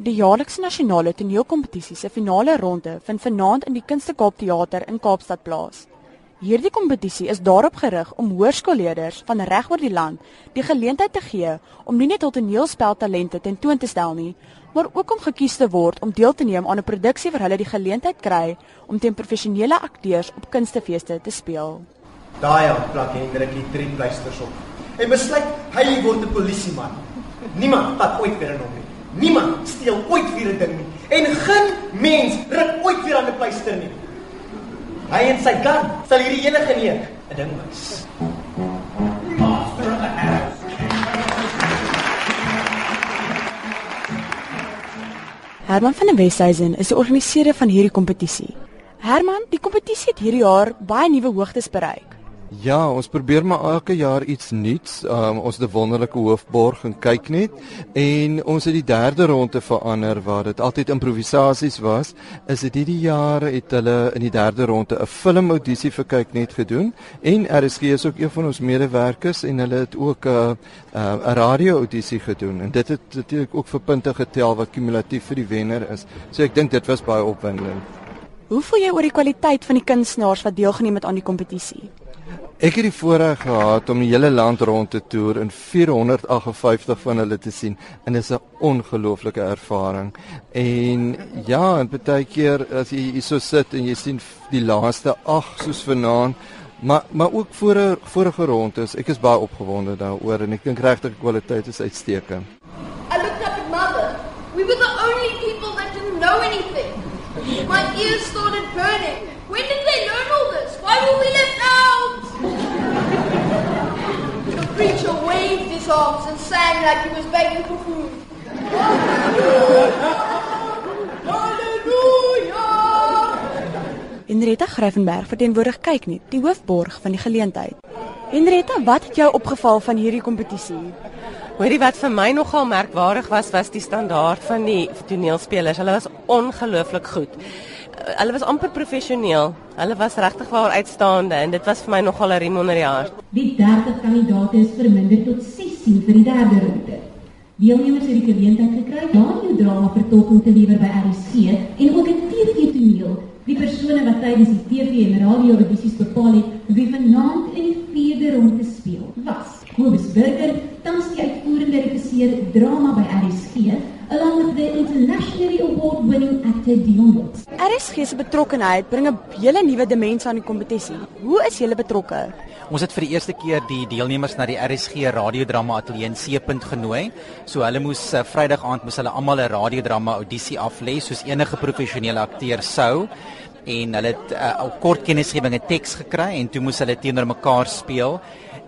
Die jaarlikse nasionale toneelkompetisie se finale ronde vind vanaand in die Kunste Kaap Theater in Kaapstad plaas. Hierdie kompetisie is daarop gerig om hoërskoolleerders van reg oor die land die geleentheid te gee om nie net hul toneelspeltalente tentoon te stel nie, maar ook om gekies te word om deel te neem aan 'n produksie waar hulle die geleentheid kry om teen professionele akteurs op kunstefeeste te speel. Daai ja, plak Hendrik die drie pleisters op. En besluit hy word 'n polisieman. Niemand pat ooit weer in hom nie. Niemand steel ooit weer 'n ding nie. En geen mens ruk ooit weer aan 'n pleister nie. Hy en sy gun sal hierdie enige nie 'n ding wys. Master of the house. Herman van der Westhuizen is die organiseerder van hierdie kompetisie. Herman, die kompetisie het hierdie jaar baie nuwe hoogtes bereik. Ja, ons probeer maar elke jaar iets nuuts. Um, ons het 'n wonderlike hoofborg en kyk net en ons het die derde ronde verander waar dit altyd improvisasies was. Is dit hierdie jaar het hulle in die derde ronde 'n film audisie vir kyk net gedoen en RSG is ook een van ons medewerkers en hulle het ook 'n 'n radio audisie gedoen en dit het natuurlik ook vir punte getel wat kumulatief vir die wenner is. So ek dink dit was baie opwindend. Hoe voel jy oor die kwaliteit van die kunstenaars wat deelgeneem het aan die kompetisie? Ek het die voorreg gehad om die hele land rond te toer en 458 van hulle te sien en dit is 'n ongelooflike ervaring. En ja, en baie keer as jy hier so sit en jy sien die laaste 8 soos vanaand, maar maar ook voor vorige rondes, ek is baie opgewonde daaroor en ek dink regtig die kwaliteit is uitstekend. I looked up at mother. We were the only people that didn't know anything. My ears started burning. When did they learn all this? Why were we sang like he was begging for food. Hallelujah! Henrietta Gryffenberg verteenwoordig kyk net die hoofborg van die geleentheid. Henrietta, wat het jou opgeval van hierdie kompetisie? Hoorie wat vir my nogal merkwaardig was was die standaard van die toneelspelers. Hulle was ongelooflik goed hulle was amper professioneel. Hulle was regtig waar uitstaande en dit was vir my nogal 'n riem onder die hart. Die 30 kandidaate is verminder tot 16 vir die derde ronde. Deelnemers het die geleentheid gekry radio drama vertolking te lewer by RSG en ook 'n TV-toneel. Die persone wat tydens die TV en radio audisies bepaal het wie vanaand in die vierde ronde speel, was Kobus Burger, tans die uitvoerende regisseur drama by RSG along with the internationally award-winning actor Dion Watts. RSG se betrokkeheid bring 'n hele nuwe dimensie aan die kompetisie. Hoe is julle betrokke? Ons het vir die eerste keer die deelnemers na die RSG radiodrama ateljee in C-punt genooi. So hulle moes uh, Vrydag aand moes hulle almal 'n radiodrama audisie aflê soos enige professionele akteur sou en hulle het 'n uh, kort kennisgewing 'n teks gekry en toe moes hulle teenoor mekaar speel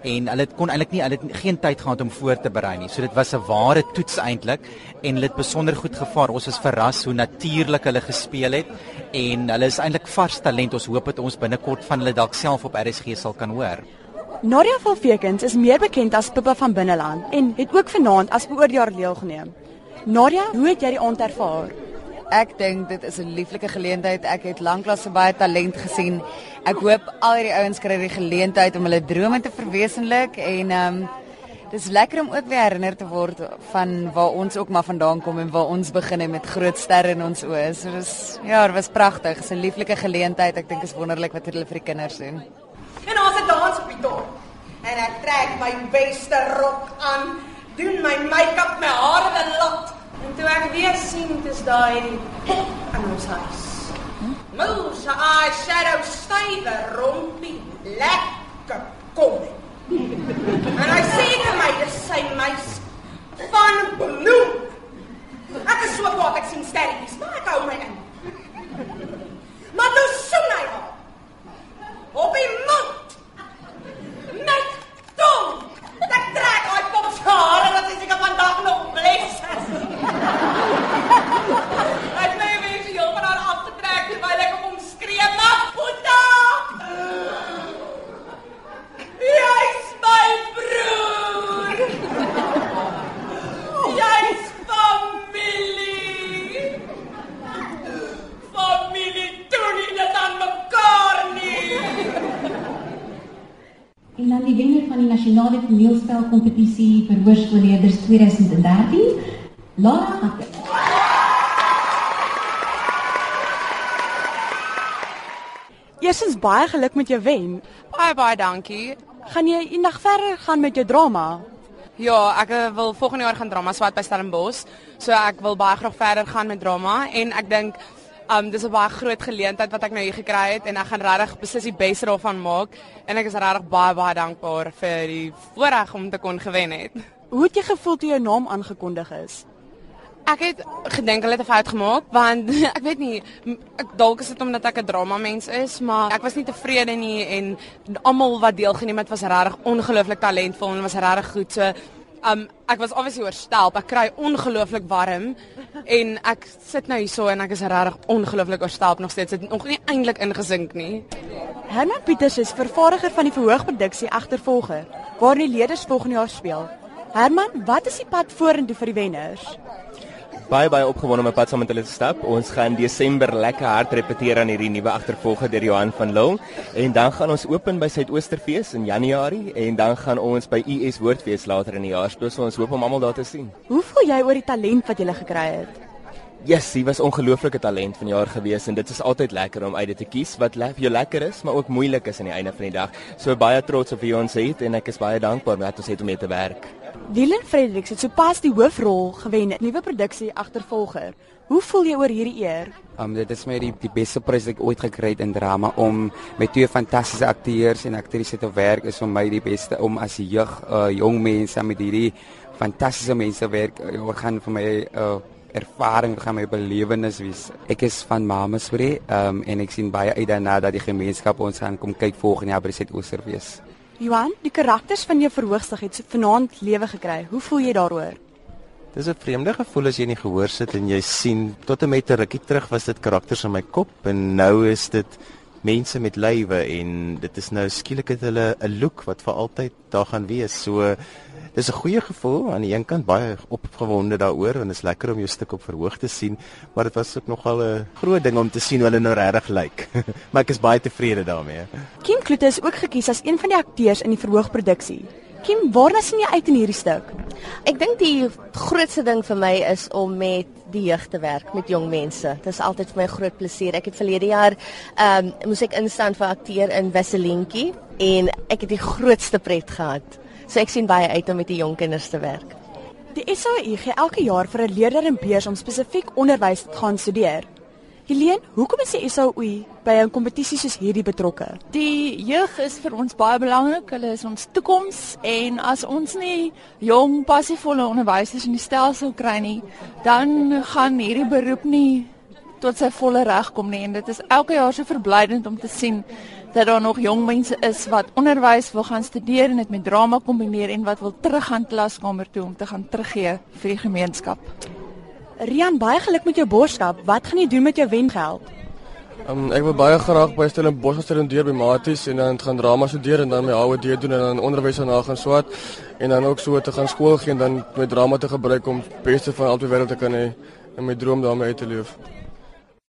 en hulle kon eintlik nie hulle het geen tyd gehad om voor te berei nie. So dit was 'n ware toets eintlik en hulle het besonder goed gevaar. Ons was verras hoe natuurlik hulle gespeel het en hulle is eintlik vars talent. Ons hoop dit ons binnekort van hulle dalk self op RSG sal kan hoor. Nadia van Vekens is meer bekend as Pippa van Binneland en het ook vanaand as beoordelaar deelgeneem. Nadia, hoe het jy die aand ervaar? Ek dink dit is 'n lieflike geleentheid. Ek het lanklaas baie talent gesien. Ek hoop al hierdie ouens kry die geleentheid om hulle drome te verwesenlik en ehm um, dis lekker om ook weer herinner te word van waar ons ook maar vandaan kom en waar ons begin het met groot sterre in ons oë. So dis ja, dit was pragtig. Dit is 'n lieflike geleentheid. Ek dink is wonderlik wat hulle vir die kinders doen. En ons het dans op die top. En ek trek my beste rok aan, doen my make-up, my hare in 'n lot. En toe ek weer sien dit is daai in ons huis. Moes hy shadow stywe rompie lekker kom. En hy sê vir my dis sy meis van bloem. Ek is so kwaad ek sien sterretjies, maar van die nasionale toneelspelkompetisie vir hoërskoolleerders 2013, Lara Hakke. Eersins baie geluk met jou wen. Baie baie dankie. Gaan jy eendag verder gaan met jou drama? Ja, ek eh, wil volgende jaar gaan drama swat by Stellenbosch. So ek wil baie graag verder gaan met drama en ek dink um dis 'n baie groot geleentheid wat ek nou hier gekry het en ek gaan regtig beslis die beste daarvan maak en ek is regtig baie baie dankbaar vir die voorreg om te kon gewen het. Hoe het jy gevoel toe jou naam aangekondig is? Ek het gedink hulle het 'n fout gemaak want ek weet nie ek dalk is dit omdat ek 'n drama mens is, maar ek was nie tevrede nie en almal wat deelgeneem het was regtig ongelooflik talentvol en was regtig goed. So um ek was obviously oorstelp. Ek kry ongelooflik warm en ek sit nou hierso en ek is regtig ongelooflik oorstelp nog steeds. Dit het nog nie eintlik ingesink nie. Herman Pieters is vervaardiger van die verhoogproduksie Agtervolger, waarin die leerders volgende jaar speel. Herman, wat is die pad vorentoe vir die wenners? Baie baie opgewonde om op pad saam met hulle te stap. Ons gaan Desember lekker hard repeteer aan hierdie nuwe agtervolger deur Johan van Lille en dan gaan ons open by Suidoosterfees in Januarie en dan gaan ons by US Woordfees later in die jaar speel. So ons hoop om almal daar te sien. Hoe voel jy oor die talent wat jy gekry het? Yes, hy was ongelooflike talent van jaar gewees en dit is altyd lekker om uit dit te kies wat le vir jou lekker is, maar ook moeilik is aan die einde van die dag. So baie trots op wie ons het en ek is baie dankbaar dat ons het om mee te werk. Dylan Fredericks het sopas die hoofrol gewen in 'n nuwe produksie Agtervolger. Hoe voel jy oor hierdie eer? Um dit is my die die beste prys wat ek ooit gekry het in drama om met twee fantastiese akteurs en aktrises te werk is vir my die beste om as jeug uh, jong mense met hierdie fantastiese mense werk. Uh, gaan vir my uh, ervaring, gaan my belewenis wees. Ek is van Mamasbury um en ek sien baie uit daarna dat die gemeenskap ons gaan kom kyk volgende jaar by Suid-Oosterfees. Johan, die karakters van jou verhoogstig het vanaand lewe gekry. Hoe voel jy daaroor? Dis 'n vreemde gevoel as jy nie gehoor sit en jy sien tot en met 'n rukkie terug was dit karakters in my kop en nou is dit mense met lywe en dit is nou skielik het hulle 'n look wat vir altyd daar gaan wees. So dis 'n goeie gevoel aan die een kant baie opgewonde daaroor en dit is lekker om jou stuk op verhoog te sien, maar dit was ook nogal 'n groot ding om te sien hoe hulle nou regtig lyk. maar ek is baie tevrede daarmee. Kim Kloete is ook gekies as een van die akteurs in die verhoogproduksie. Kim, waarna sien jy uit in hierdie stuk? Ek dink die grootste ding vir my is om met die jeug te werk, met jong mense. Dit is altyd vir my 'n groot plesier. Ek het verlede jaar ehm um, moes ek instaan vir akteur in Vaselinkie en ek het die grootste pret gehad. So ek sien baie uit om met die jong kinders te werk. Die SAU gee elke jaar vir 'n leerder in beurs om spesifiek onderwys te gaan studeer. Helene, hoekom is die SAU by 'n kompetisie soos hierdie betrokke? Die jeug is vir ons baie belangrik. Hulle is ons toekoms en as ons nie jong, passievolle onderwysers in die stelsel kry nie, dan gaan hierdie beroep nie tot sy volle reg kom nie en dit is elke jaar so verblydend om te sien dat daar nog jong mense is wat onderwys wil gaan studeer en dit met drama kombineer en wat wil terug gaan klaskamer toe om te gaan teruggee vir die gemeenskap. Rian, baie geluk met jou borskap. Wat gaan jy doen met jou wengeld? Um, ek wil baie graag by Stellenbosch studeer by Maties en dan gaan drama studeer en dan my HOD doen en dan onderwys daarna gaan swat en dan ook so te gaan skool gaan dan met drama te gebruik om beste van albei wêrelde te kan hê en my droom daarmee uit te leef.